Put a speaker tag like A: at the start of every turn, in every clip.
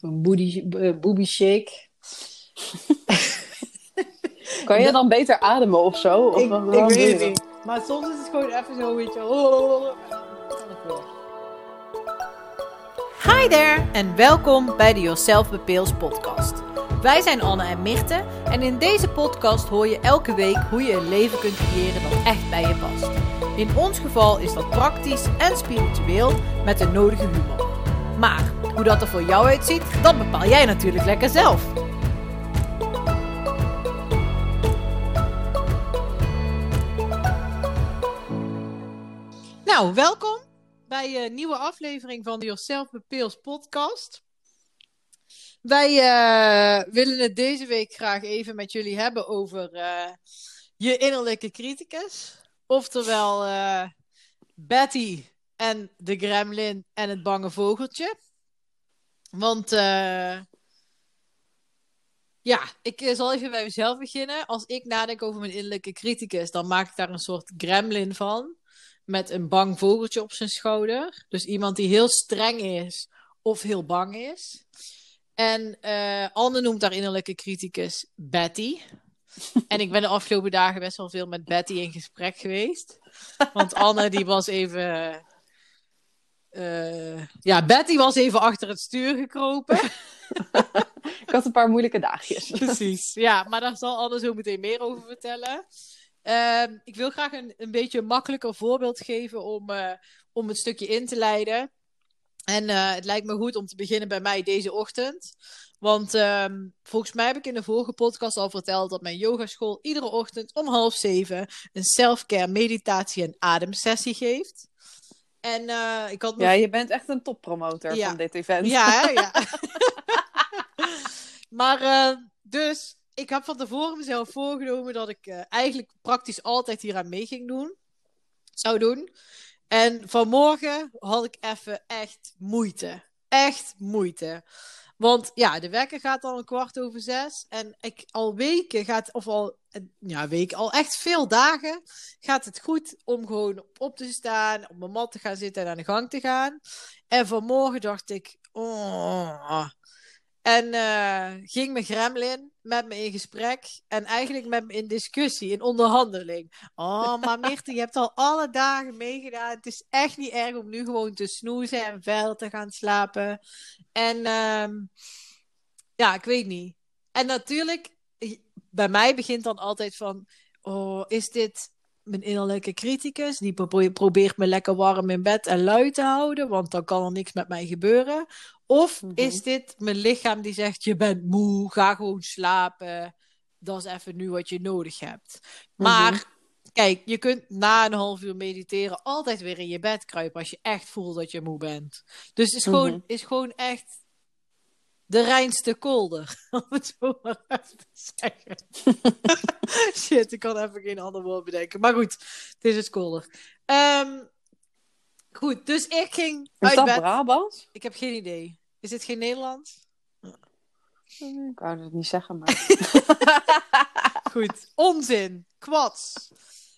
A: Een booty, eh, booby shake.
B: Kan je dan beter ademen of zo? Of
A: ik, ik weet het niet. Maar soms is het gewoon even zo, weet je. Oh, kan ik weer.
C: Hi there en welkom bij de Yourself Bepeels podcast. Wij zijn Anne en Mirte en in deze podcast hoor je elke week hoe je een leven kunt creëren dat echt bij je past. In ons geval is dat praktisch en spiritueel met de nodige humor. Maar hoe dat er voor jou uitziet, dat bepaal jij natuurlijk lekker zelf. Nou, welkom bij een nieuwe aflevering van de Yourself Bepeels podcast. Wij eh, willen het deze week graag even met jullie hebben over eh, je innerlijke criticus. Oftewel eh, Betty en de gremlin en het bange vogeltje. Want eh, ja, ik eh, zal even bij mezelf beginnen. Als ik nadenk over mijn innerlijke criticus, dan maak ik daar een soort gremlin van. Met een bang vogeltje op zijn schouder. Dus iemand die heel streng is of heel bang is. En eh Anne noemt haar innerlijke criticus Betty. En ik ben de afgelopen dagen best wel veel met Betty in gesprek geweest. Want Anne die was even... eh, ja, Betty was even achter het stuur gekropen.
B: Ik had een paar moeilijke dagjes.
C: Precies. Ja, maar daar zal Anne zo meteen meer over vertellen. Ehm, ik wil graag een, een beetje een makkelijker voorbeeld geven om, eh, om het stukje in te leiden. En eh, het lijkt me goed om te beginnen bij mij deze ochtend. Want ehm, volgens mij heb ik in de vorige podcast al verteld dat mijn yogaschool iedere ochtend om half zeven een self-care meditatie en ademsessie geeft. En eh, ik had
B: Ja, je bent echt een toppromotor
C: Ja.
B: van dit event.
C: ja, ja. maar eh, dus, ik heb van tevoren mezelf voorgenomen dat ik eh, eigenlijk praktisch altijd hier aan mee ging doen. Zou doen. En vanmorgen had ik even echt moeite. Echt moeite. Want ja, de wekker gaat al een kwart over zes. En ik al weken gaat, of al, ja, weken, al echt veel dagen gaat het goed om gewoon op te staan, op mijn mat te gaan zitten en aan de gang te gaan. En vanmorgen dacht ik, oh. En eh, ging mijn gremlin met me in gesprek en eigenlijk met me in discussie, in onderhandeling. Oh, maar Mirte, je hebt al alle dagen meegedaan. Het is echt niet erg om nu gewoon te snoezen en verder te gaan slapen. En ehm, ja, ik weet niet. En natuurlijk, bij mij begint dan altijd van, oh, is dit mijn innerlijke criticus? Die pro- probeert me lekker warm in bed en lui te houden, want dan kan er niks met mij gebeuren. Of is dit mijn lichaam die zegt, je bent moe, ga gewoon slapen. Dat is even nu wat je nodig hebt. Maar
B: Mhm.
C: kijk, je kunt na een half uur mediteren altijd weer in je bed kruipen als je echt voelt dat je moe bent. Dus het is, gewoon,
B: Mhm.
C: is gewoon echt de reinste kolder. Om het zo maar even te zeggen. Shit, ik kan even geen ander woord bedenken. Maar goed, het is het kolder. Ehm, goed, dus ik ging
B: Is
C: uit
B: dat
C: bed.
B: Brabant?
C: Ik heb geen idee. Is dit geen Nederlands?
B: Ik wou het niet zeggen, maar...
C: Goed, onzin. Kwats.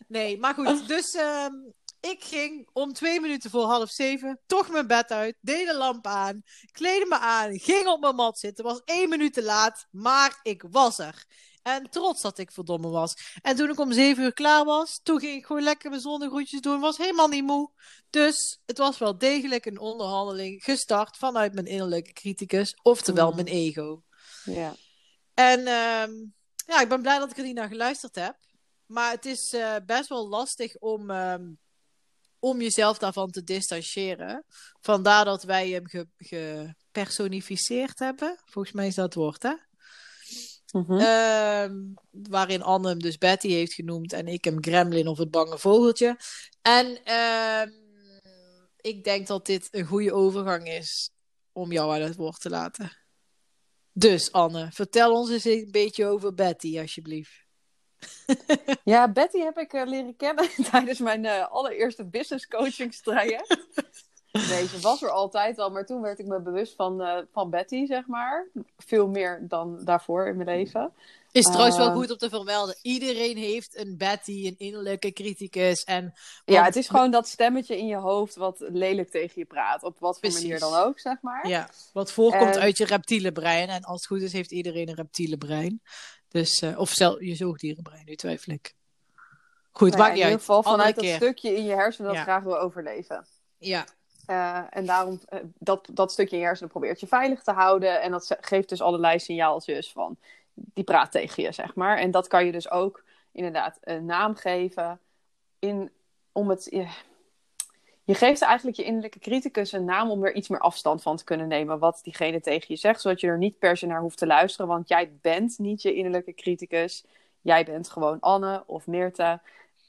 C: Nee, maar goed. Dus ehm, ik ging om twee minuten voor half zeven toch mijn bed uit, deed de lamp aan, kleedde me aan, ging op mijn mat zitten. Was één minuut te laat, maar ik was er. En trots dat ik verdomme was. En toen ik om zeven uur klaar was, toen ging ik gewoon lekker mijn zonnegroetjes doen. Was helemaal niet moe. Dus het was wel degelijk een onderhandeling gestart vanuit mijn innerlijke criticus, oftewel
B: Mm.
C: mijn ego.
B: Ja.
C: En ehm, ja, ik ben blij dat ik er niet naar geluisterd heb. Maar het is eh, best wel lastig om, ehm, om jezelf daarvan te distancieren. Vandaar dat wij hem ge- gepersonificeerd hebben. Volgens mij is dat het woord, hè?
B: Mhm.
C: Ehm, waarin Anne hem dus Betty heeft genoemd en ik hem Gremlin of het bange vogeltje. En ehm, ik denk dat dit een goede overgang is om jou aan het woord te laten. Dus Anne, vertel ons eens een beetje over Betty, alsjeblieft.
B: Ja, Betty heb ik eh, leren kennen tijdens mijn eh, allereerste business coachingstraject. Nee, ze was er altijd al, maar toen werd ik me bewust van, eh, van Betty, zeg maar. Veel meer dan daarvoor in mijn leven.
C: Is trouwens wel
B: Ehm.
C: goed om te vermelden. Iedereen heeft een Betty, een innerlijke criticus. En,
B: Ja, het is gewoon dat stemmetje in je hoofd wat lelijk tegen je praat. Op wat voor
C: Precies.
B: manier dan ook, zeg maar.
C: Ja, wat voorkomt
B: En-
C: uit je reptiele brein. En als het goed is, heeft iedereen een reptiele brein. Dus, eh, of zelf je zoogdierenbrein, nu twijfel ik. Goed,
B: Nou ja,
C: maakt niet
B: in ieder geval vanuit dat stukje in je hersenen dat
C: Ja.
B: graag wil overleven.
C: Ja,
B: Eh, en daarom, eh, dat, dat stukje hersenen probeert je veilig te houden. En dat geeft dus allerlei signaaltjes van, die praat tegen je, zeg maar. En dat kan je dus ook inderdaad een naam geven. In, om het, je, je geeft eigenlijk je innerlijke criticus een naam om er iets meer afstand van te kunnen nemen. Wat diegene tegen je zegt, zodat je er niet per se naar hoeft te luisteren. Want jij bent niet je innerlijke criticus. Jij bent gewoon Anne of Meerte.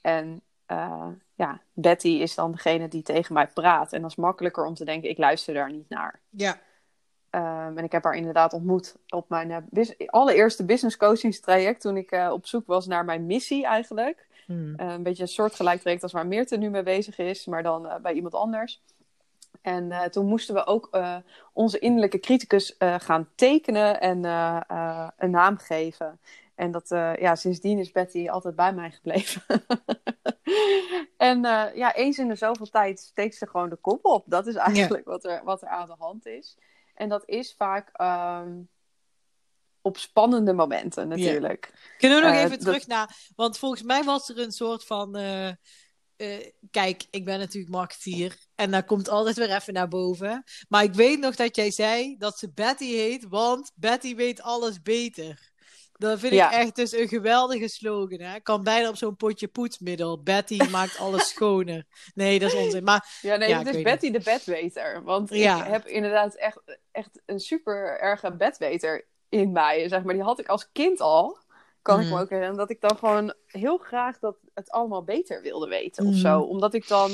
B: En eh, ja, Betty is dan degene die tegen mij praat. En dat is makkelijker om te denken, ik luister daar niet naar.
C: ja.
B: Ehm, en ik heb haar inderdaad ontmoet op mijn eh, allereerste business coachingstraject. Toen ik eh, op zoek was naar mijn missie eigenlijk.
C: Hm.
B: Eh, een beetje een soortgelijk traject als waar Meerte nu mee bezig is. Maar dan eh, bij iemand anders. En toen moesten we ook onze innerlijke criticus gaan tekenen en een naam geven. En dat, eh, ja, sindsdien is Betty altijd bij mij gebleven. en eh, ja, eens in de zoveel tijd steekt ze gewoon de kop op. Dat is eigenlijk wat, er, wat er aan de hand is. En dat is vaak ehm, op spannende momenten natuurlijk.
C: Kunnen we nog
B: Eh,
C: even
B: dat-
C: terug naar... Want volgens mij was er een soort van... kijk, ik ben natuurlijk marketeer. En daar komt altijd weer even naar boven. Maar ik weet nog dat jij zei dat ze Betty heet, want Betty weet alles beter. Dat vind
B: Ja.
C: ik echt dus een geweldige slogan. Hè? Kan bijna op zo'n potje poetsmiddel. Betty maakt alles schoner. Nee, dat is onzin. Maar
B: Ja, nee,
C: Ja,
B: het is Betty de bedweter. Want
C: Ja.
B: ik heb inderdaad echt, echt een super erge bedweter in mij. Zeg maar. Die had ik als kind al. Kan ik
C: Mhm.
B: me ook herinneren. Dat ik dan gewoon heel graag dat het allemaal beter wilde weten. Of
C: Mhm.
B: zo. Omdat ik dan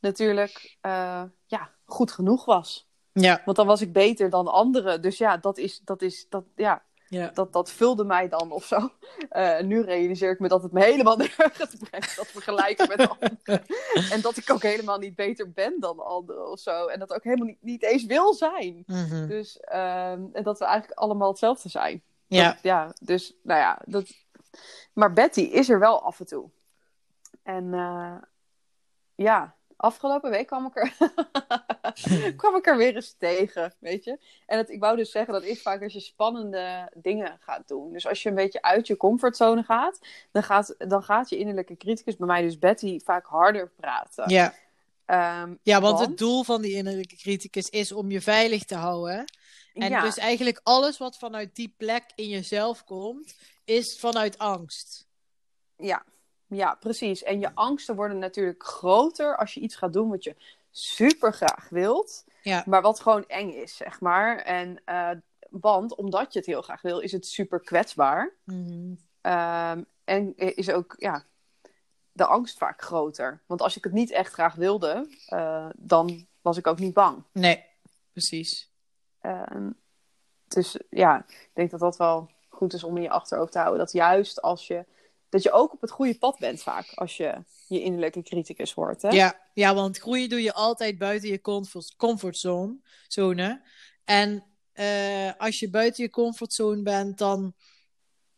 B: natuurlijk eh, ja, goed genoeg was.
C: ja,
B: Want dan was ik beter dan anderen. Dus ja, dat is, dat is, dat, ja,
C: ja.
B: dat, dat vulde mij dan of zo. Eh, nu realiseer ik me dat het me helemaal nergens brengt. Dat vergelijken met anderen. en dat ik ook helemaal niet beter ben dan anderen of zo. En dat ook helemaal niet, niet eens wil zijn.
C: Mhm.
B: Dus ehm, en dat we eigenlijk allemaal hetzelfde zijn.
C: ja.
B: Dat- ja, dus nou ja. Dat... Maar Betty is er wel af en toe. En eh, ja, afgelopen week kwam ik, er kwam ik er weer eens tegen, weet je. En het, ik wou dus zeggen, dat is vaak als je spannende dingen gaat doen. Dus als je een beetje uit je comfortzone gaat, dan gaat, dan gaat je innerlijke criticus, bij mij dus Betty, vaak harder praten.
C: ja.
B: Ehm,
C: Ja, want het doel van die innerlijke criticus is om je veilig te houden. En
B: ja,
C: dus eigenlijk alles wat vanuit die plek in jezelf komt, is vanuit angst.
B: Ja, ja, precies. En je angsten worden natuurlijk groter als je iets gaat doen wat je super graag wilt,
C: Ja.
B: maar wat gewoon eng is, zeg maar. En eh, want omdat je het heel graag wil, is het super kwetsbaar. Ehm, en is ook ja, de angst vaak groter. Want als ik het niet echt graag wilde, eh, dan was ik ook niet bang.
C: Nee, precies.
B: Ehm, dus ja, ik denk dat dat wel goed is om in je achterhoofd te houden. Dat juist als je. Dat je ook op het goede pad bent vaak. Als je je innerlijke criticus hoort. Hè?
C: Ja, ja, want groeien doe je altijd buiten je comfort, comfortzone. Zone. En eh, als je buiten je comfortzone bent, dan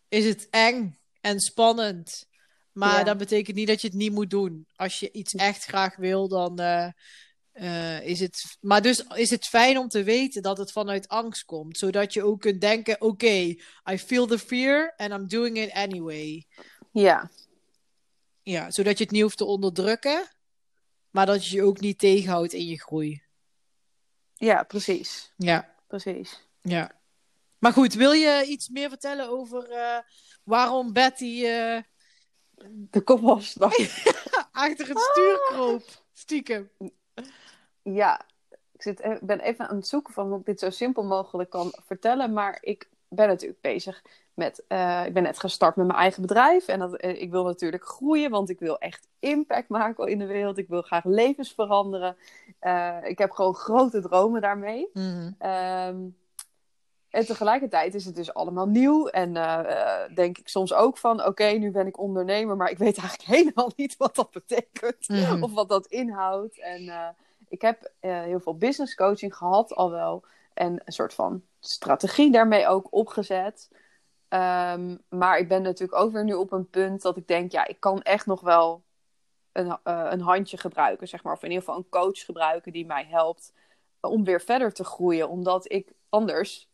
C: is het eng en spannend. Maar
B: Ja.
C: dat betekent niet dat je het niet moet doen. Als je iets echt graag wil, dan eh, eh, is het. Maar dus is het fijn om te weten dat het vanuit angst komt. Zodat je ook kunt denken: oké, I feel the fear and I'm doing it anyway.
B: Ja,
C: Ja, zodat je het niet hoeft te onderdrukken, maar dat je je ook niet tegenhoudt in je groei.
B: ja, precies.
C: Ja,
B: precies.
C: ja. Maar goed, wil je iets meer vertellen over eh, waarom Betty eh,
B: De kop afstak.
C: achter het stuur kroop? Stiekem.
B: ja, ik zit, e- ben even aan het zoeken van hoe ik dit zo simpel mogelijk kan vertellen. Maar ik ben natuurlijk bezig met. eh, ik ben net gestart met mijn eigen bedrijf. En dat, eh, ik wil natuurlijk groeien, want ik wil echt impact maken in de wereld. Ik wil graag levens veranderen. Eh, ik heb gewoon grote dromen daarmee. Ehm, en tegelijkertijd is het dus allemaal nieuw. En denk ik soms ook van: oké, nu ben ik ondernemer, maar ik weet eigenlijk helemaal niet wat dat betekent.
C: Mhm.
B: Of wat dat inhoudt. En ik heb heel veel business coaching gehad al wel. En een soort van strategie daarmee ook opgezet. Ehm, maar ik ben natuurlijk ook weer nu op een punt dat ik denk, ja, ik kan echt nog wel een, eh, een handje gebruiken, zeg maar. Of in ieder geval een coach gebruiken die mij helpt om weer verder te groeien. Omdat ik anders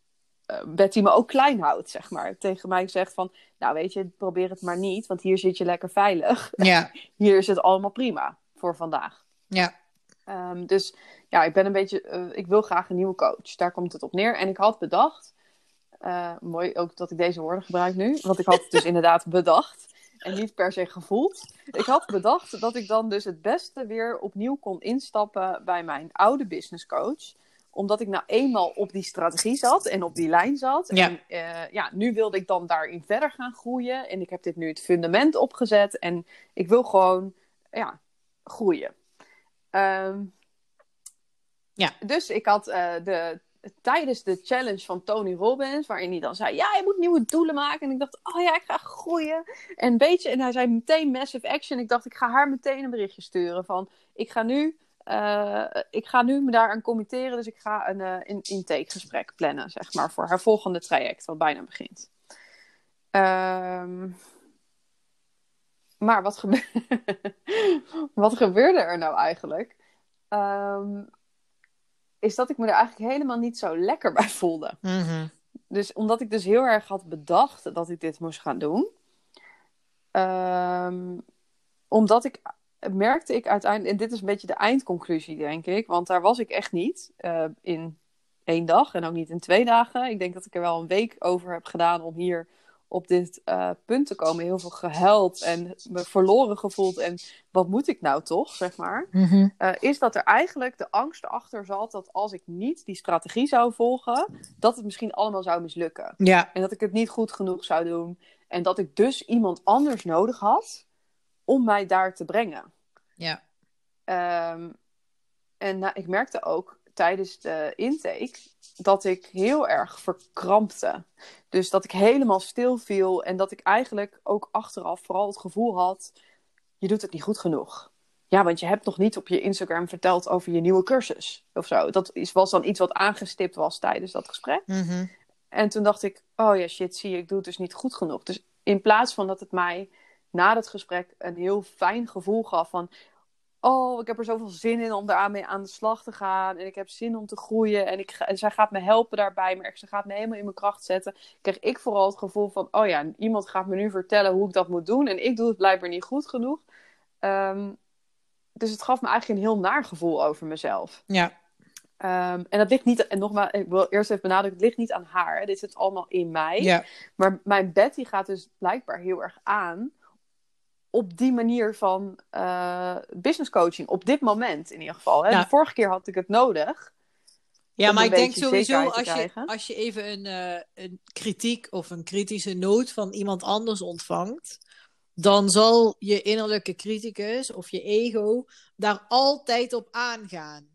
B: uh, Betty me ook klein houdt, zeg maar. Tegen mij zegt van, nou weet je, probeer het maar niet, want hier zit je lekker veilig.
C: Ja.
B: hier is het allemaal prima voor vandaag.
C: Ja.
B: Um, dus ja, ik ben een beetje, uh, ik wil graag een nieuwe coach. Daar komt het op neer. En ik had bedacht, uh, mooi ook dat ik deze woorden gebruik nu, want ik had het dus inderdaad bedacht en niet per se gevoeld. Ik had bedacht dat ik dan dus het beste weer opnieuw kon instappen bij mijn oude business coach omdat ik nou eenmaal op die strategie zat en op die lijn zat.
C: Ja.
B: En uh, ja, nu wilde ik dan daarin verder gaan groeien. En ik heb dit nu het fundament opgezet. En ik wil gewoon ja, groeien. Um,
C: ja.
B: Dus ik had uh, de, tijdens de challenge van Tony Robbins, waarin hij dan zei: Ja, je moet nieuwe doelen maken. En ik dacht: Oh ja, ik ga groeien. En weet je, en hij zei meteen massive action. Ik dacht: Ik ga haar meteen een berichtje sturen van: Ik ga nu uh, ik ga nu me daaraan committeren, dus ik ga een uh, in intakegesprek plannen, zeg maar, voor haar volgende traject, wat bijna begint. Um, maar wat gebeurde er nou eigenlijk? Um, is dat ik me er eigenlijk helemaal niet zo lekker bij voelde.
C: Mm -hmm.
B: Dus omdat ik dus heel erg had bedacht dat ik dit moest gaan doen. Um, omdat ik merkte ik uiteindelijk, en dit is een beetje de eindconclusie, denk ik, want daar was ik echt niet uh, in één dag en ook niet in twee dagen. Ik denk dat ik er wel een week over heb gedaan om hier op dit uh, punt te komen. Heel veel gehuild en me verloren gevoeld. En wat moet ik nou toch, zeg maar.
C: Mm -hmm.
B: uh, is dat er eigenlijk de angst achter zat dat als ik niet die strategie zou volgen, dat het misschien allemaal zou mislukken.
C: Ja.
B: En dat ik het niet goed genoeg zou doen. En dat ik dus iemand anders nodig had om mij daar te brengen.
C: Ja.
B: Um, en nou, ik merkte ook tijdens de intake dat ik heel erg verkrampte. Dus dat ik helemaal stil viel en dat ik eigenlijk ook achteraf vooral het gevoel had: je doet het niet goed genoeg. Ja, want je hebt nog niet op je Instagram verteld over je nieuwe cursus of zo. Dat is, was dan iets wat aangestipt was tijdens dat gesprek.
C: Mm -hmm.
B: En toen dacht ik: oh ja, shit, zie je, ik doe het dus niet goed genoeg. Dus in plaats van dat het mij na dat gesprek een heel fijn gevoel gaf van... Oh, ik heb er zoveel zin in om daarmee aan de slag te gaan. En ik heb zin om te groeien. En, ik, en zij gaat me helpen daarbij. Maar ze gaat me helemaal in mijn kracht zetten. Kreeg ik vooral het gevoel van... Oh ja, iemand gaat me nu vertellen hoe ik dat moet doen. En ik doe het blijkbaar niet goed genoeg. Um, dus het gaf me eigenlijk een heel naar gevoel over mezelf.
C: Ja.
B: Um, en dat ligt niet... En nogmaals, ik wil eerst even benadrukken. Het ligt niet aan haar. Dit zit allemaal in mij.
C: Ja.
B: Maar mijn Betty gaat dus blijkbaar heel erg aan op die manier van uh, business coaching. Op dit moment in ieder geval. Hè?
C: Ja.
B: De vorige keer had ik het nodig.
C: Ja, maar ik denk sowieso als je, als je even een, uh, een kritiek of een kritische noot van iemand anders ontvangt, dan zal je innerlijke criticus of je ego daar altijd op aangaan.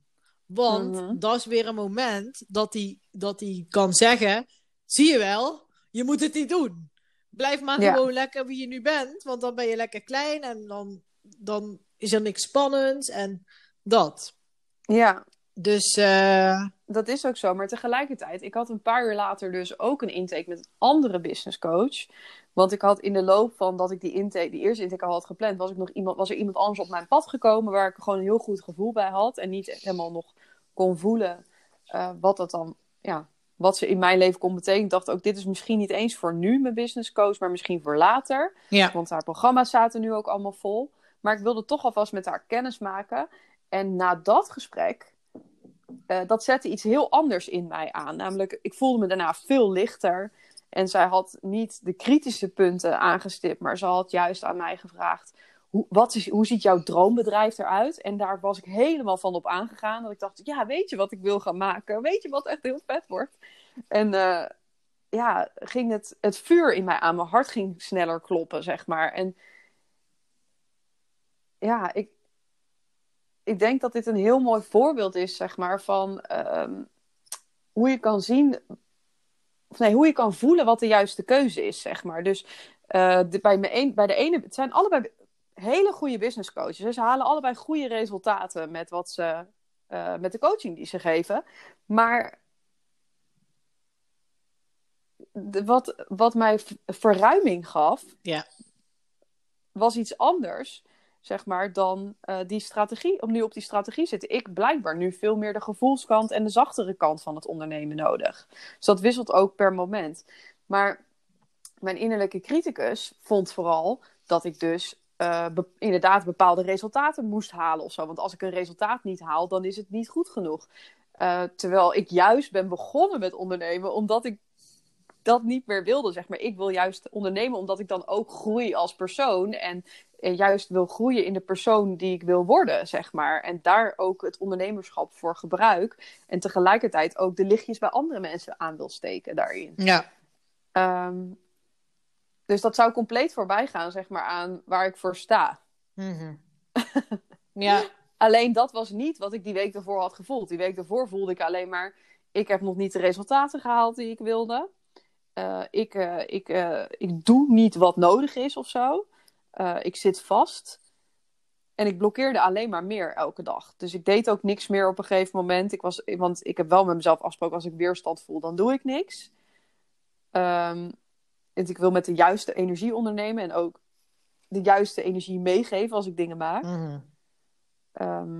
C: Want
B: Mhm.
C: dat is weer een moment dat hij dat hij kan zeggen: zie je wel, je moet het niet doen. Blijf maar
B: Ja.
C: gewoon lekker wie je nu bent, want dan ben je lekker klein en dan, dan is er niks spannends en dat.
B: Ja,
C: Dus eh,
B: dat is ook zo. Maar tegelijkertijd, ik had een paar uur later dus ook een intake met een andere business coach. Want ik had in de loop van dat ik die, intake, die eerste intake al had gepland, was, ik nog iemand, was er iemand anders op mijn pad gekomen waar ik gewoon een heel goed gevoel bij had. En niet helemaal nog kon voelen eh, wat dat dan, ja, wat ze in mijn leven kon betekenen. Ik dacht ook, dit is misschien niet eens voor nu mijn business coach, maar misschien voor later.
C: ja.
B: Want haar programma's zaten nu ook allemaal vol. Maar ik wilde toch alvast met haar kennis maken. En na dat gesprek, eh, dat zette iets heel anders in mij aan. Namelijk, ik voelde me daarna veel lichter. En zij had niet de kritische punten aangestipt, maar ze had juist aan mij gevraagd: hoe, wat is, hoe ziet jouw droombedrijf eruit? En daar was ik helemaal van op aangegaan. Dat ik dacht: ja, weet je wat ik wil gaan maken? Weet je wat echt heel vet wordt? En eh, ja, ging het, het vuur in mij aan. Mijn hart ging sneller kloppen, zeg maar. En ja, ik, ik denk dat dit een heel mooi voorbeeld is, zeg maar, van ehm, hoe je kan zien, of nee, hoe je kan voelen wat de juiste keuze is, zeg maar. Dus eh, bij, me een, bij de ene, het zijn allebei hele goede business coaches. hè. Ze halen allebei goede resultaten met wat ze eh, met de coaching die ze geven. Maar de- wat, wat mij verruiming gaf,
C: Ja.
B: was iets anders, zeg maar, dan eh, die strategie, om nu op die strategie zitten. Ik blijkbaar nu veel meer de gevoelskant en de zachtere kant van het ondernemen nodig. Dus dat wisselt ook per moment. Maar mijn innerlijke criticus vond vooral dat ik dus eh, be- inderdaad bepaalde resultaten moest halen of zo. Want als ik een resultaat niet haal, dan is het niet goed genoeg. Eh, terwijl ik juist ben begonnen met ondernemen omdat ik dat niet meer wilde, zeg maar. Ik wil juist ondernemen omdat ik dan ook groei als persoon en, en juist wil groeien in de persoon die ik wil worden, zeg maar. En daar ook het ondernemerschap voor gebruik en tegelijkertijd ook de lichtjes bij andere mensen aan wil steken daarin.
C: Ja.
B: Ehm, dus dat zou compleet voorbij gaan, zeg maar, aan waar ik voor sta.
C: Mhm. ja.
B: Alleen dat was niet wat ik die week ervoor had gevoeld. Die week ervoor voelde ik alleen maar, ik heb nog niet de resultaten gehaald die ik wilde. Eh, ik, eh, ik, eh, ik doe niet wat nodig is of zo. Ik zit vast. En ik blokkeerde alleen maar meer elke dag. Dus ik deed ook niks meer op een gegeven moment. Ik was, want ik heb wel met mezelf afgesproken, als ik weerstand voel, dan doe ik niks. Ehm, en ik wil met de juiste energie ondernemen en ook de juiste energie meegeven als ik dingen maak.
C: Mhm.
B: Ehm,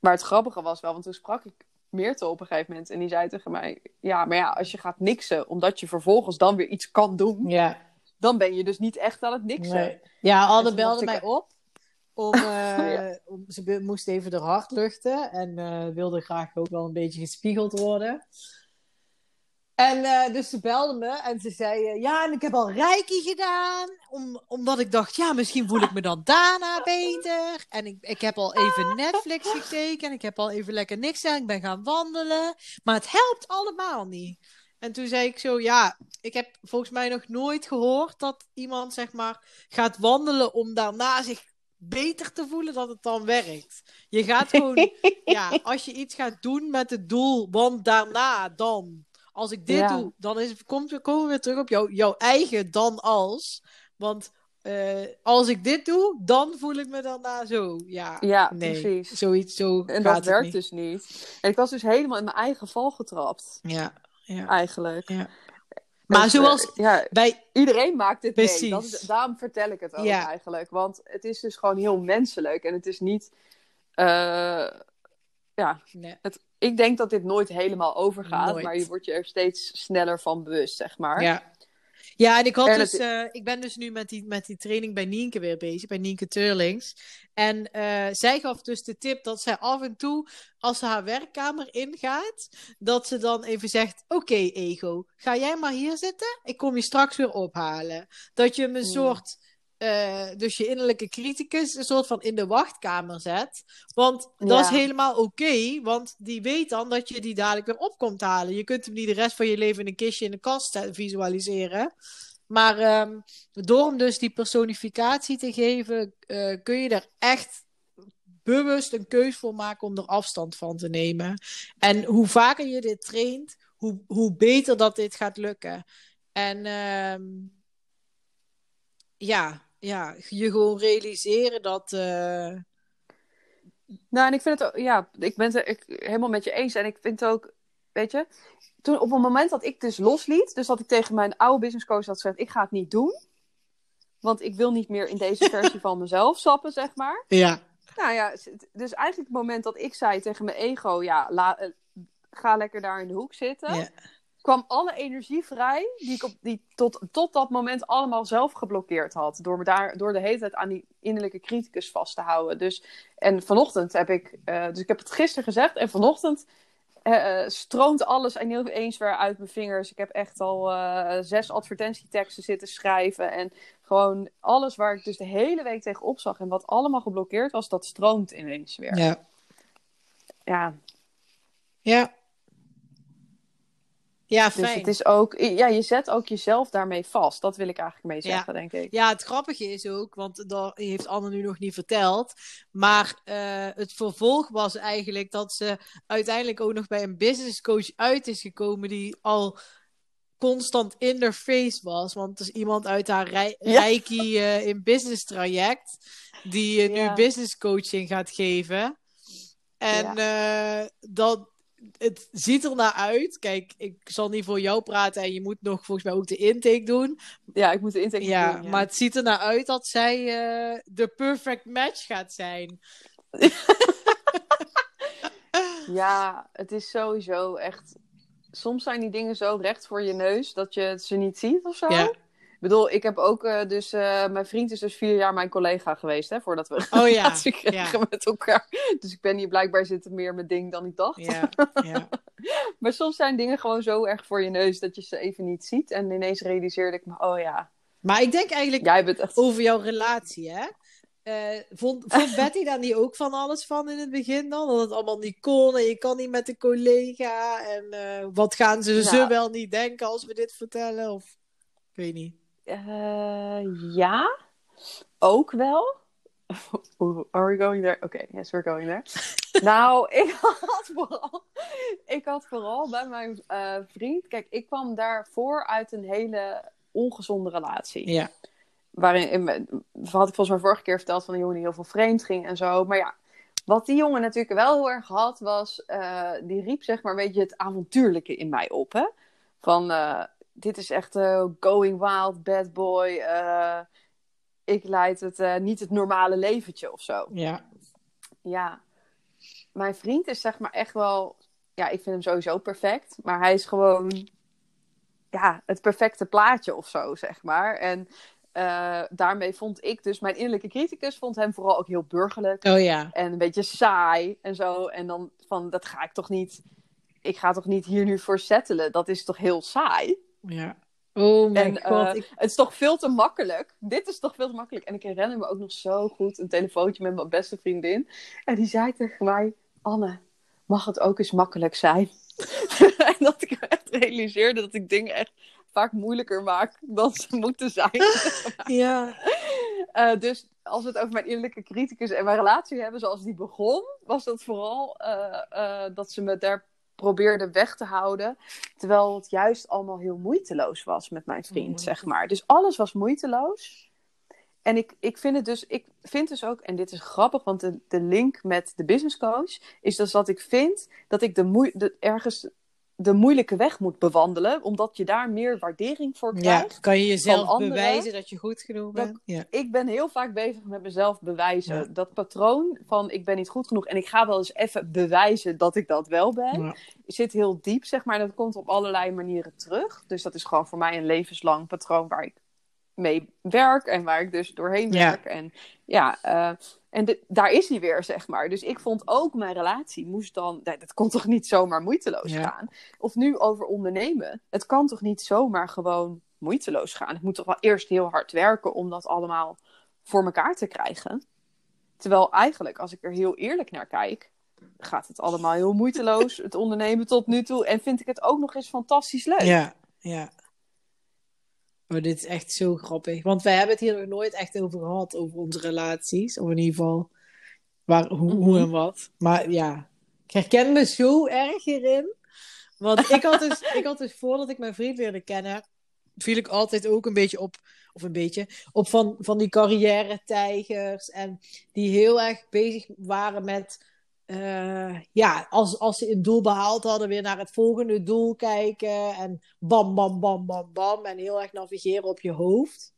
B: maar het grappige was wel, want toen sprak ik Meerte op een gegeven moment. En die zei tegen mij: Ja, maar ja, als je gaat niksen, omdat je vervolgens dan weer iets kan doen,
C: Ja.
B: dan ben je dus niet echt aan het niksen.
C: Nee. Ja,
B: toen
C: belde
B: ik-
C: mij op. Om, eh,
B: Ja.
C: om, ze moest even haar hart luchten. En eh, wilde graag ook wel een beetje gespiegeld worden. En eh, dus ze belde me en ze zei... eh, ja, en ik heb al reiki gedaan. Om, omdat ik dacht, ja, misschien voel ik me dan daarna beter. En ik, ik heb al even Netflix gekeken. En ik heb al even lekker niks gedaan. Ik ben gaan wandelen. Maar het helpt allemaal niet. En toen zei ik zo, ja, ik heb volgens mij nog nooit gehoord dat iemand, zeg maar, gaat wandelen om daarna zich beter te voelen dat het dan werkt. Je gaat gewoon, ja, als je iets gaat doen met het doel, want daarna dan, als ik dit
B: Ja.
C: doe, dan is, komt, komen we weer terug op jou, jouw eigen dan als. Want eh, als ik dit doe, dan voel ik me daarna zo. Ja,
B: Ja,
C: nee,
B: precies.
C: zoiets, zo
B: En
C: gaat
B: dat
C: het
B: werkt
C: niet.
B: dus niet. En ik was dus helemaal in mijn eigen val getrapt,
C: Ja, ja.
B: eigenlijk.
C: Ja. Maar
B: Dus,
C: zoals
B: eh, ja,
C: bij,
B: iedereen maakt dit mee.
C: Precies.
B: Dat is, daarom vertel ik het ook
C: Ja.
B: eigenlijk. Want het is dus gewoon heel menselijk. En het is niet... eh, ja,
C: nee.
B: het, ik denk dat dit nooit helemaal overgaat.
C: Nooit.
B: Maar je wordt je er steeds sneller van bewust, zeg maar.
C: Ja. Ja, en ik, had
B: En
C: dus,
B: het-
C: eh, ik ben dus nu met die, met die training bij Nienke weer bezig, bij Nienke Turlings. En eh, zij gaf dus de tip dat zij af en toe, als ze haar werkkamer ingaat, dat ze dan even zegt: Oké, ego, ga jij maar hier zitten, ik kom je straks weer ophalen. Dat je hem een soort, eh, dus je innerlijke criticus, een soort van in de wachtkamer zet. Want dat is helemaal oké, want die weet dan dat je die dadelijk weer op komt halen. Je kunt hem niet de rest van je leven in een kistje in de kast eh, visualiseren. Maar ehm, door hem dus die personificatie te geven, eh, kun je er echt bewust een keus voor maken om er afstand van te nemen. En hoe vaker je dit traint, hoe, hoe beter dat dit gaat lukken. En ehm, ja, ja, je gewoon realiseren dat. eh,
B: Nou, en ik vind het ook, ja, ik ben het ik, helemaal met je eens. En ik vind het ook, weet je, toen op het moment dat ik dus losliet, dus dat ik tegen mijn oude business coach had gezegd, ik ga het niet doen. Want ik wil niet meer in deze versie van mezelf sappen, zeg maar.
C: ja.
B: Nou ja, dus eigenlijk het moment dat ik zei tegen mijn ego, ja, la, eh, ga lekker daar in de hoek zitten.
C: Ja.
B: Kwam alle energie vrij die ik op, die tot, tot dat moment allemaal zelf geblokkeerd had. Door, me daar, door de hele tijd aan die innerlijke criticus vast te houden. Dus, en vanochtend heb ik, eh, dus ik heb het gisteren gezegd en vanochtend eh, eh, stroomt alles ineens weer uit mijn vingers. Ik heb echt al zes advertentieteksten zitten schrijven en gewoon alles waar ik dus de hele week tegen opzag en wat allemaal geblokkeerd was, dat stroomt ineens weer.
C: Ja.
B: ja
C: Ja. Ja,
B: dus
C: fijn.
B: het is ook, ja, je zet ook jezelf daarmee vast. Dat wil ik eigenlijk mee
C: Ja.
B: zeggen, denk ik.
C: Ja, het grappige is ook, want dat heeft Anne nu nog niet verteld. Maar eh, het vervolg was eigenlijk dat ze uiteindelijk ook nog bij een business coach uit is gekomen die al constant in their face was. Want het is iemand uit haar rei-
B: Ja.
C: Reiki eh, in business traject die eh, nu
B: Ja.
C: business coaching gaat geven. En dat, het ziet er naar uit. Kijk, ik zal niet voor jou praten en je moet nog volgens mij ook de intake doen.
B: Ja, ik moet de intake
C: Ja,
B: doen. Ja.
C: maar het ziet er naar uit dat zij eh, de perfect match gaat zijn.
B: Ja, het is sowieso echt. Soms zijn die dingen zo recht voor je neus dat je ze niet ziet of zo.
C: Ja.
B: Ik bedoel, ik heb ook eh, dus. eh, mijn vriend is dus vier jaar mijn collega geweest, hè, voordat we een
C: Oh ja,
B: relatie kregen met elkaar. Dus ik ben hier blijkbaar zitten meer met ding dan ik dacht.
C: Ja, ja.
B: Maar soms zijn dingen gewoon zo erg voor je neus dat je ze even niet ziet. En ineens realiseerde ik me, oh ja,
C: Maar ik denk eigenlijk
B: jij bent echt.
C: over jouw relatie, hè? Eh, vond, vond Betty daar niet ook van alles van in het begin dan? Dat het allemaal niet kon en je kan niet met een collega. En wat gaan ze, ze wel niet denken als we dit vertellen? Of ik weet niet.
B: Eh, ja, ook wel. Are we going there? Oké, yes, we're going there. nou, ik had vooral, ik had vooral bij mijn eh, vriend. Kijk, ik kwam daarvoor uit een hele ongezonde relatie.
C: Ja,
B: Waarin, in had ik volgens mij vorige keer verteld van een jongen die heel veel vreemd ging en zo. Maar ja, wat die jongen natuurlijk wel heel erg had, was. eh, die riep zeg maar een beetje het avontuurlijke in mij op. Hè? Van. Dit is echt eh, going wild, bad boy. eh, ik leid het eh, niet het normale leventje of zo.
C: ja.
B: Ja, mijn vriend is zeg maar echt wel. Ja, ik vind hem sowieso perfect. Maar hij is gewoon. Ja, het perfecte plaatje of zo, zeg maar. En daarmee vond ik dus. Mijn innerlijke criticus vond hem vooral ook heel burgerlijk.
C: Oh ja.
B: En een beetje saai en zo. En dan van, dat ga ik toch niet. Ik ga toch niet hier nu voor settelen. Dat is toch heel saai.
C: Ja. Oh mijn
B: En,
C: god.
B: eh,
C: ik...
B: Het is toch veel te makkelijk. Dit is toch veel te makkelijk. En ik herinner me ook nog zo goed een telefoontje met mijn beste vriendin. En die zei tegen mij: Anne, mag het ook eens makkelijk zijn? en dat ik echt realiseerde dat ik dingen echt vaak moeilijker maak dan ze moeten zijn.
C: Ja.
B: Eh, dus als we het over mijn innerlijke criticus en mijn relatie hebben zoals die begon, was dat vooral eh, dat ze me daar probeerde weg te houden. Terwijl het juist allemaal heel moeiteloos was met mijn vriend, zeg maar. Dus alles was moeiteloos. En ik, ik vind het dus, ik vind dus ook, en dit is grappig, want de, de link met de business coach is dus dat ik vind dat ik de moe, de, ergens de moeilijke weg moet bewandelen, omdat je daar meer waardering voor
C: ja.
B: krijgt.
C: Kan je jezelf
B: anderen-
C: bewijzen dat je goed genoeg bent? Ja.
B: ik ben heel vaak bezig met mezelf bewijzen.
C: Ja.
B: Dat patroon van ik ben niet goed genoeg en ik ga wel eens even bewijzen dat ik dat wel ben,
C: Ja.
B: zit heel diep, zeg maar. Dat komt op allerlei manieren terug. Dus dat is gewoon voor mij een levenslang patroon waar ik mee werk en waar ik dus doorheen
C: Ja.
B: werk. En ja, eh, en de- daar is hij weer, zeg maar. Dus ik vond ook mijn relatie moest dan, nee, dat kon toch niet zomaar moeiteloos
C: Ja.
B: gaan. Of nu over ondernemen. Het kan toch niet zomaar gewoon moeiteloos gaan. Ik moet toch wel eerst heel hard werken om dat allemaal voor elkaar te krijgen. Terwijl eigenlijk, als ik er heel eerlijk naar kijk, gaat het allemaal heel moeiteloos, het ondernemen tot nu toe. En vind ik het ook nog eens fantastisch leuk.
C: Ja, ja. Oh, dit is echt zo grappig. Want wij hebben het hier nog nooit echt over gehad, over onze relaties. Of in ieder geval, waar, hoe, hoe
B: Mhm.
C: en wat. Maar ja, ik herken me zo erg hierin. Want ik had, dus, ik had dus voordat ik mijn vriend leerde kennen, viel ik altijd ook een beetje op, of een beetje, op van, van die carrière-tijgers. En die heel erg bezig waren met, eh, ja, als, als ze een doel behaald hadden, weer naar het volgende doel kijken. En bam, bam, bam, bam, bam. En heel erg navigeren op je hoofd.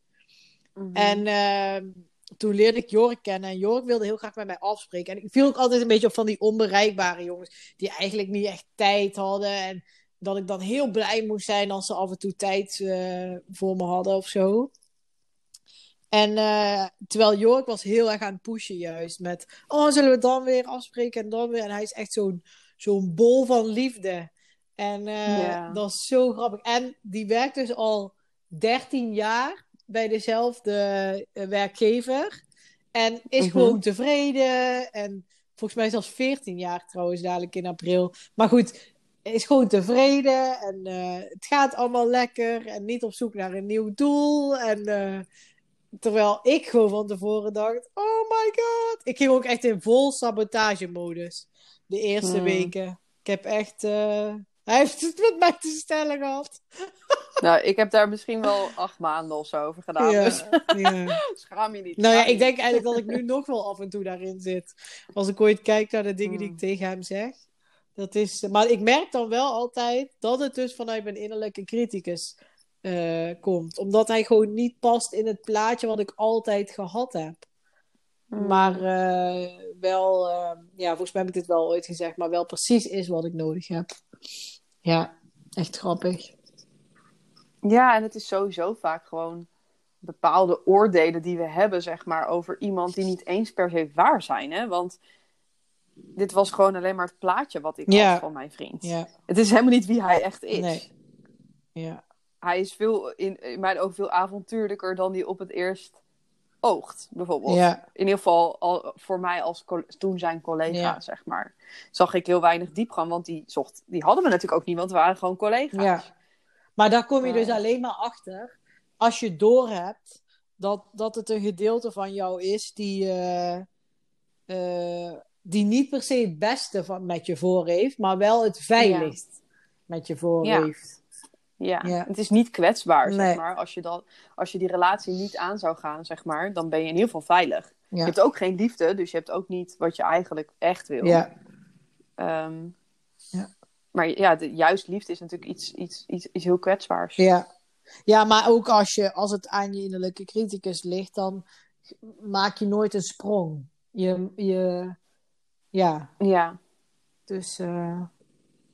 B: Mhm.
C: En ehm, toen leerde ik Jork kennen. En Jork wilde heel graag met mij afspreken. En ik viel ook altijd een beetje op van die onbereikbare jongens. Die eigenlijk niet echt tijd hadden. En dat ik dan heel blij moest zijn als ze af en toe tijd eh, voor me hadden of zo. En eh, terwijl Jork was heel erg aan het pushen juist. Met, oh, zullen we dan weer afspreken en dan weer. En hij is echt zo'n zo'n bol van liefde. En eh, dat is zo grappig. En die werkt dus al 13 jaar bij dezelfde eh, werkgever. En is
B: Mhm.
C: gewoon tevreden. En volgens mij zelfs 14 jaar trouwens, dadelijk in april. Maar goed, is gewoon tevreden. En het gaat allemaal lekker. En niet op zoek naar een nieuw doel. En terwijl ik gewoon van tevoren dacht: oh my god. Ik ging ook echt in vol sabotagemodus. De eerste
B: Hmm.
C: weken. Ik heb echt. eh, hij heeft het met mij te stellen gehad.
B: Nou, ik heb daar misschien wel acht maanden of zo over gedaan. Dus
C: ja.
B: schaam je niet.
C: Nou ja, ik denk eigenlijk dat ik nu nog wel af en toe daarin zit. Als ik ooit kijk naar de dingen die ik
B: Hmm.
C: tegen hem zeg. Dat is, maar ik merk dan wel altijd dat het dus vanuit mijn innerlijke criticus eh, komt. Omdat hij gewoon niet past in het plaatje wat ik altijd gehad heb.
B: niet.
C: Maar eh, wel, eh, ja, volgens mij heb ik dit wel ooit gezegd, maar wel precies is wat ik nodig heb. Ja, echt grappig.
B: Ja, en het is sowieso vaak gewoon bepaalde oordelen die we hebben, zeg maar, over iemand die niet eens per se waar zijn. Hè? Want dit was gewoon alleen maar het plaatje wat ik
C: Ja.
B: had van mijn vriend.
C: Ja,
B: Het is helemaal niet wie hij echt is.
C: nee. Ja,
B: Hij is veel, in, in mijn ogen veel avontuurlijker dan die op het eerst oogt, bijvoorbeeld.
C: ja,
B: In ieder geval al, voor mij als toen zijn collega,
C: Ja.
B: zeg maar. Zag ik heel weinig diepgang, want die, zocht, die hadden we natuurlijk ook niet, want we waren gewoon collega's.
C: ja. Maar daar kom je dus alleen maar achter als je doorhebt dat, dat het een gedeelte van jou is die, eh, eh, die niet per se het beste van, met je voor heeft, maar wel het veiligst met je voor heeft.
B: Ja.
C: Ja.
B: het is niet kwetsbaar,
C: Nee.
B: zeg maar. Als je, dat, als je die relatie niet aan zou gaan, zeg maar, dan ben je in ieder geval veilig. Je hebt ook geen liefde, dus je hebt ook niet wat je eigenlijk echt wil.
C: Ja.
B: Ehm,
C: Ja.
B: Maar ja, de, juist liefde is natuurlijk iets, iets, iets, iets heel kwetsbaars.
C: Ja. ja, maar ook als, je, als het aan je innerlijke criticus ligt, dan maak je nooit een sprong. Je, je, ja,
B: Ja,
C: dus eh,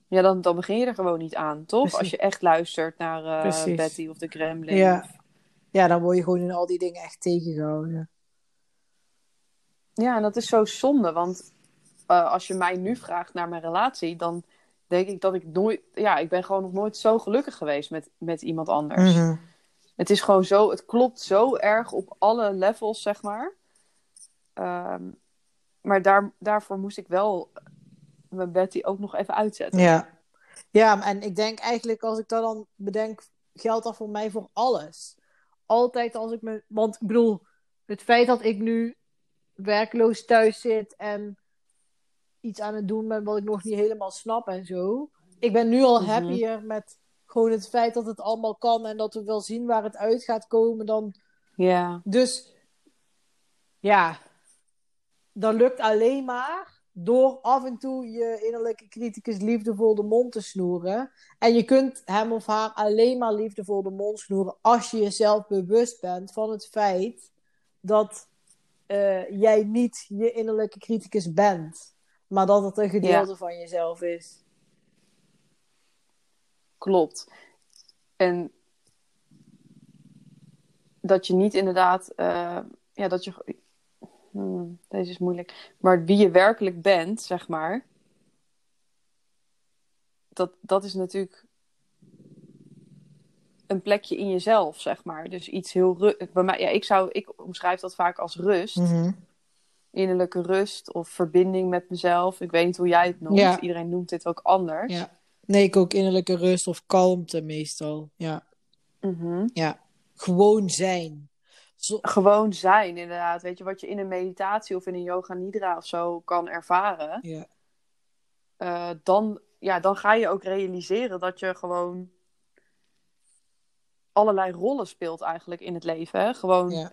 B: ja dan, dan begin je er gewoon niet aan, toch?
C: Precies.
B: Als je echt luistert naar
C: Precies.
B: Betty of de Gremlin.
C: Ja.
B: of-
C: ja, dan word je gewoon in al die dingen echt tegengehouden.
B: Ja, en dat is zo zonde, want eh, als je mij nu vraagt naar mijn relatie, dan denk ik dat ik nooit, ja, ik ben gewoon nog nooit zo gelukkig geweest met, met iemand anders.
C: Mhm.
B: Het is gewoon zo, het klopt zo erg op alle levels, zeg maar. Ehm, maar daar, daarvoor moest ik wel mijn Betty ook nog even uitzetten.
C: Ja. ja, en ik denk eigenlijk, als ik dat dan bedenk, geldt dat voor mij voor alles. Altijd als ik me. Want ik bedoel, het feit dat ik nu werkloos thuis zit en iets aan het doen ben wat ik nog niet helemaal snap en zo. Ik ben nu al
B: Mhm.
C: happier met gewoon het feit dat het allemaal kan en dat we wel zien waar het uit gaat komen dan
B: Ja,
C: dus ja, dat lukt alleen maar door af en toe je innerlijke criticus liefdevol de mond te snoeren. En je kunt hem of haar alleen maar liefdevol de mond snoeren als je jezelf bewust bent van het feit dat eh, jij niet je innerlijke criticus bent, maar dat het een gedeelte van jezelf is.
B: klopt. En dat je niet inderdaad, eh, ja, dat je, hmm, deze is moeilijk, maar wie je werkelijk bent, zeg maar, dat, dat is natuurlijk een plekje in jezelf, zeg maar. Dus iets heel ru- bij mij, ja, ik zou, ik omschrijf dat vaak als rust, innerlijke rust of verbinding met mezelf. Ik weet niet hoe jij het noemt.
C: Ja.
B: Iedereen noemt dit ook anders.
C: Ja. Nee, ik ook innerlijke rust of kalmte meestal. Ja.
B: Mhm.
C: ja. Gewoon zijn.
B: Gewoon zijn, inderdaad. Weet je, wat je in een meditatie of in een yoga nidra of zo kan ervaren.
C: Ja.
B: eh, dan, ja, dan ga je ook realiseren dat je gewoon allerlei rollen speelt eigenlijk in het leven. Hè? Gewoon,
C: Ja.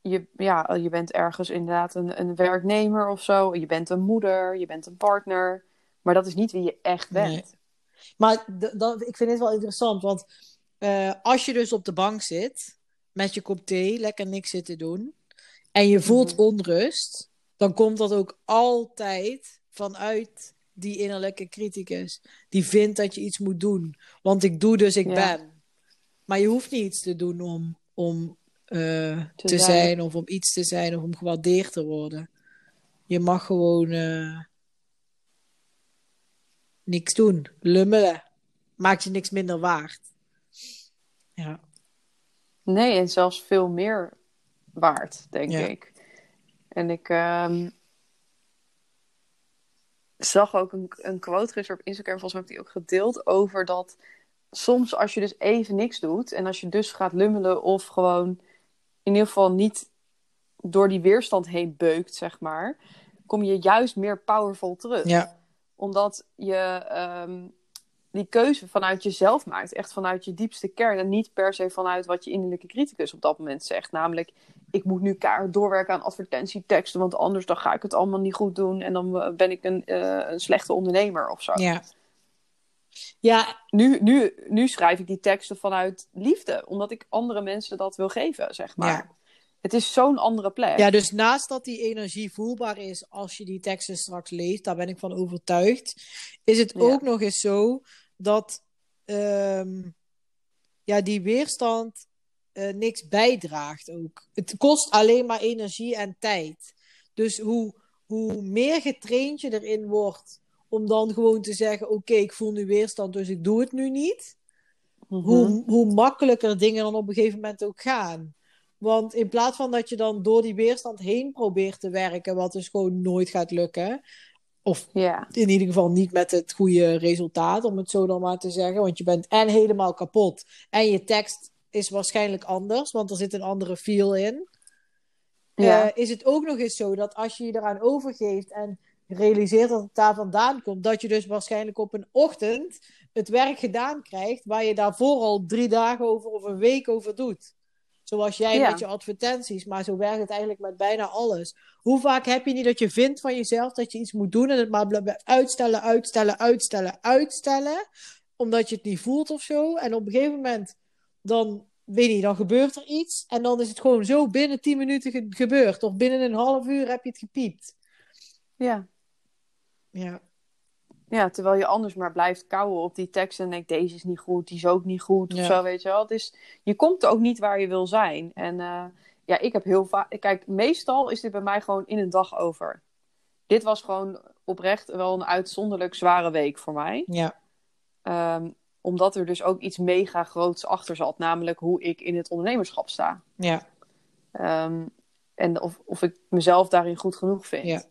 B: je, ja, je bent ergens inderdaad een, een werknemer of zo. Je bent een moeder, je bent een partner. Maar dat is niet wie je echt bent.
C: Nee. Maar ik vind het wel interessant, want eh, als je dus op de bank zit met je kop thee, lekker niks zitten doen, en je voelt
B: Mhm.
C: onrust, dan komt dat ook altijd vanuit die innerlijke criticus. Die vindt dat je iets moet doen. Want ik doe, dus ik
B: Ja.
C: ben. Maar je hoeft niet iets te doen om, om eh, te,
B: zijn.
C: zijn. of om iets te zijn of om gewaardeerd te worden. Je mag gewoon eh, niks doen. Lummelen. Maakt je niks minder waard. Ja.
B: Nee, en zelfs veel meer waard, denk
C: Ja.
B: ik. En ik ehm, zag ook een, een quote gisteren op Instagram, volgens mij heb ik die ook gedeeld, over dat soms als je dus even niks doet en als je dus gaat lummelen of gewoon in ieder geval niet door die weerstand heen beukt, zeg maar, kom je juist meer powerful terug
C: Ja.
B: omdat je, ehm, die keuze vanuit jezelf maakt. Echt vanuit je diepste kern. En niet per se vanuit wat je innerlijke criticus op dat moment zegt. Namelijk, ik moet nu kaart doorwerken aan advertentieteksten. Want anders dan ga ik het allemaal niet goed doen. En dan eh, ben ik een, eh, een slechte ondernemer of zo.
C: Ja. Ja,
B: Nu, nu, nu schrijf ik die teksten vanuit liefde. Omdat ik andere mensen dat wil geven, zeg maar.
C: Ja.
B: Het is zo'n andere plek.
C: ja, dus naast dat die energie voelbaar is als je die teksten straks leest, daar ben ik van overtuigd, is het
B: Ja.
C: ook nog eens zo dat ehm, ja, die weerstand eh, niks bijdraagt ook. Het kost alleen maar energie en tijd. Dus hoe, hoe meer getraind je erin wordt om dan gewoon te zeggen: Oké, ik voel nu weerstand, dus ik doe het nu niet.
B: Mhm.
C: hoe, hoe makkelijker dingen dan op een gegeven moment ook gaan. Want in plaats van dat je dan door die weerstand heen probeert te werken, wat dus gewoon nooit gaat lukken, of in ieder geval niet met het goede resultaat, om het zo dan maar te zeggen, want je bent en helemaal kapot en je tekst is waarschijnlijk anders, want er zit een andere feel in. Eh, is het ook nog eens zo dat als je je eraan overgeeft en realiseert dat het daar vandaan komt, dat je dus waarschijnlijk op een ochtend het werk gedaan krijgt waar je daarvoor al drie dagen over of een week over doet. Zoals jij
B: Ja.
C: met je advertenties, maar zo werkt het eigenlijk met bijna alles. Hoe vaak heb je niet dat je vindt van jezelf dat je iets moet doen en het maar blijft uitstellen, uitstellen, uitstellen, uitstellen, omdat je het niet voelt of zo. En op een gegeven moment dan weet je, dan gebeurt er iets. En dan is het gewoon zo binnen 10 minuten ge- gebeurd. Of binnen een half uur heb je het gepiept.
B: ja.
C: Ja.
B: Ja, terwijl je anders maar blijft kouwen op die tekst en denkt, deze is niet goed, die is ook niet goed,
C: Ja.
B: of zo, weet je wel. Het is, je komt ook niet waar je wil zijn. En eh, ja, ik heb heel vaak... Kijk, meestal is dit bij mij gewoon in een dag over. Dit was gewoon oprecht wel een uitzonderlijk zware week voor mij.
C: Ja.
B: Ehm, omdat er dus ook iets mega groots achter zat. Namelijk hoe ik in het ondernemerschap sta.
C: Ja.
B: Ehm, en of, of ik mezelf daarin goed genoeg vind.
C: Ja.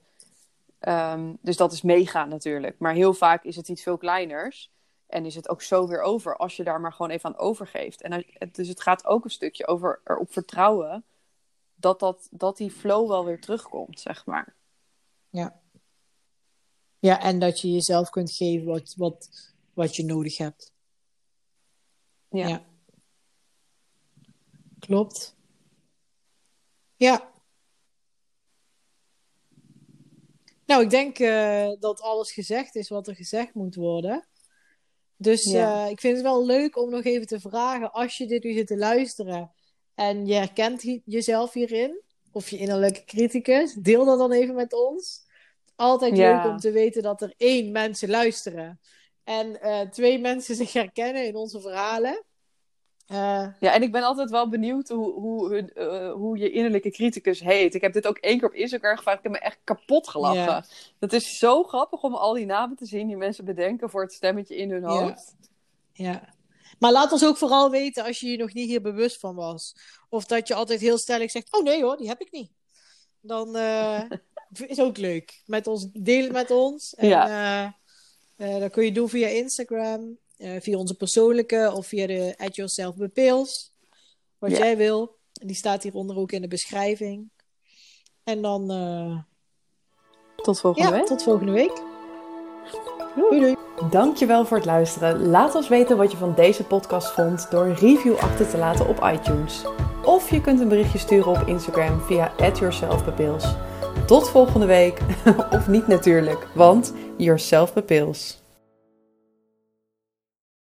B: Ehm, dus dat is mega natuurlijk. Maar heel vaak is het iets veel kleiners. En is het ook zo weer over als je daar maar gewoon even aan overgeeft. En dus het gaat ook een stukje over erop vertrouwen dat, dat, dat die flow wel weer terugkomt, zeg maar.
C: Ja. Ja, en dat je jezelf kunt geven wat, wat, wat je nodig hebt.
B: Ja.
C: Ja. Klopt. Ja. Nou, ik denk eh, dat alles gezegd is wat er gezegd moet worden. Dus
B: Ja.
C: eh, ik vind het wel leuk om nog even te vragen, als je dit nu zit te luisteren en je herkent hi- jezelf hierin, of je innerlijke criticus, deel dat dan even met ons. Altijd
B: Ja.
C: leuk om te weten dat er één, mensen luisteren. En eh, twee, mensen zich herkennen in onze verhalen. Eh,
B: Ja, en ik ben altijd wel benieuwd hoe, hoe, hun, eh, hoe je innerlijke criticus heet. Ik heb dit ook één keer op Instagram gevraagd. Ik heb me echt kapot gelachen. Dat is zo grappig om al die namen te zien die mensen bedenken voor het stemmetje in hun
C: Ja.
B: hoofd.
C: Ja. Maar laat ons ook vooral weten als je je nog niet hier bewust van was. Of dat je altijd heel stellig zegt: Oh nee hoor, die heb ik niet. Dan eh, is ook leuk. Met ons, deel het met ons. En,
B: Ja.
C: dat kun je doen via Instagram, eh, via onze persoonlijke of via de At Yourself Bepils. Wat
B: Ja.
C: jij wil. Die staat hieronder ook in de beschrijving. En dan, eh,
B: Tot volgende
C: ja,
B: week.
C: tot volgende week. Doei doei.
D: Dankjewel voor het luisteren. Laat ons weten wat je van deze podcast vond door een review achter te laten op iTunes. Of je kunt een berichtje sturen op Instagram via @yourselfbepils. Tot volgende week. of niet natuurlijk, want yourself bepils.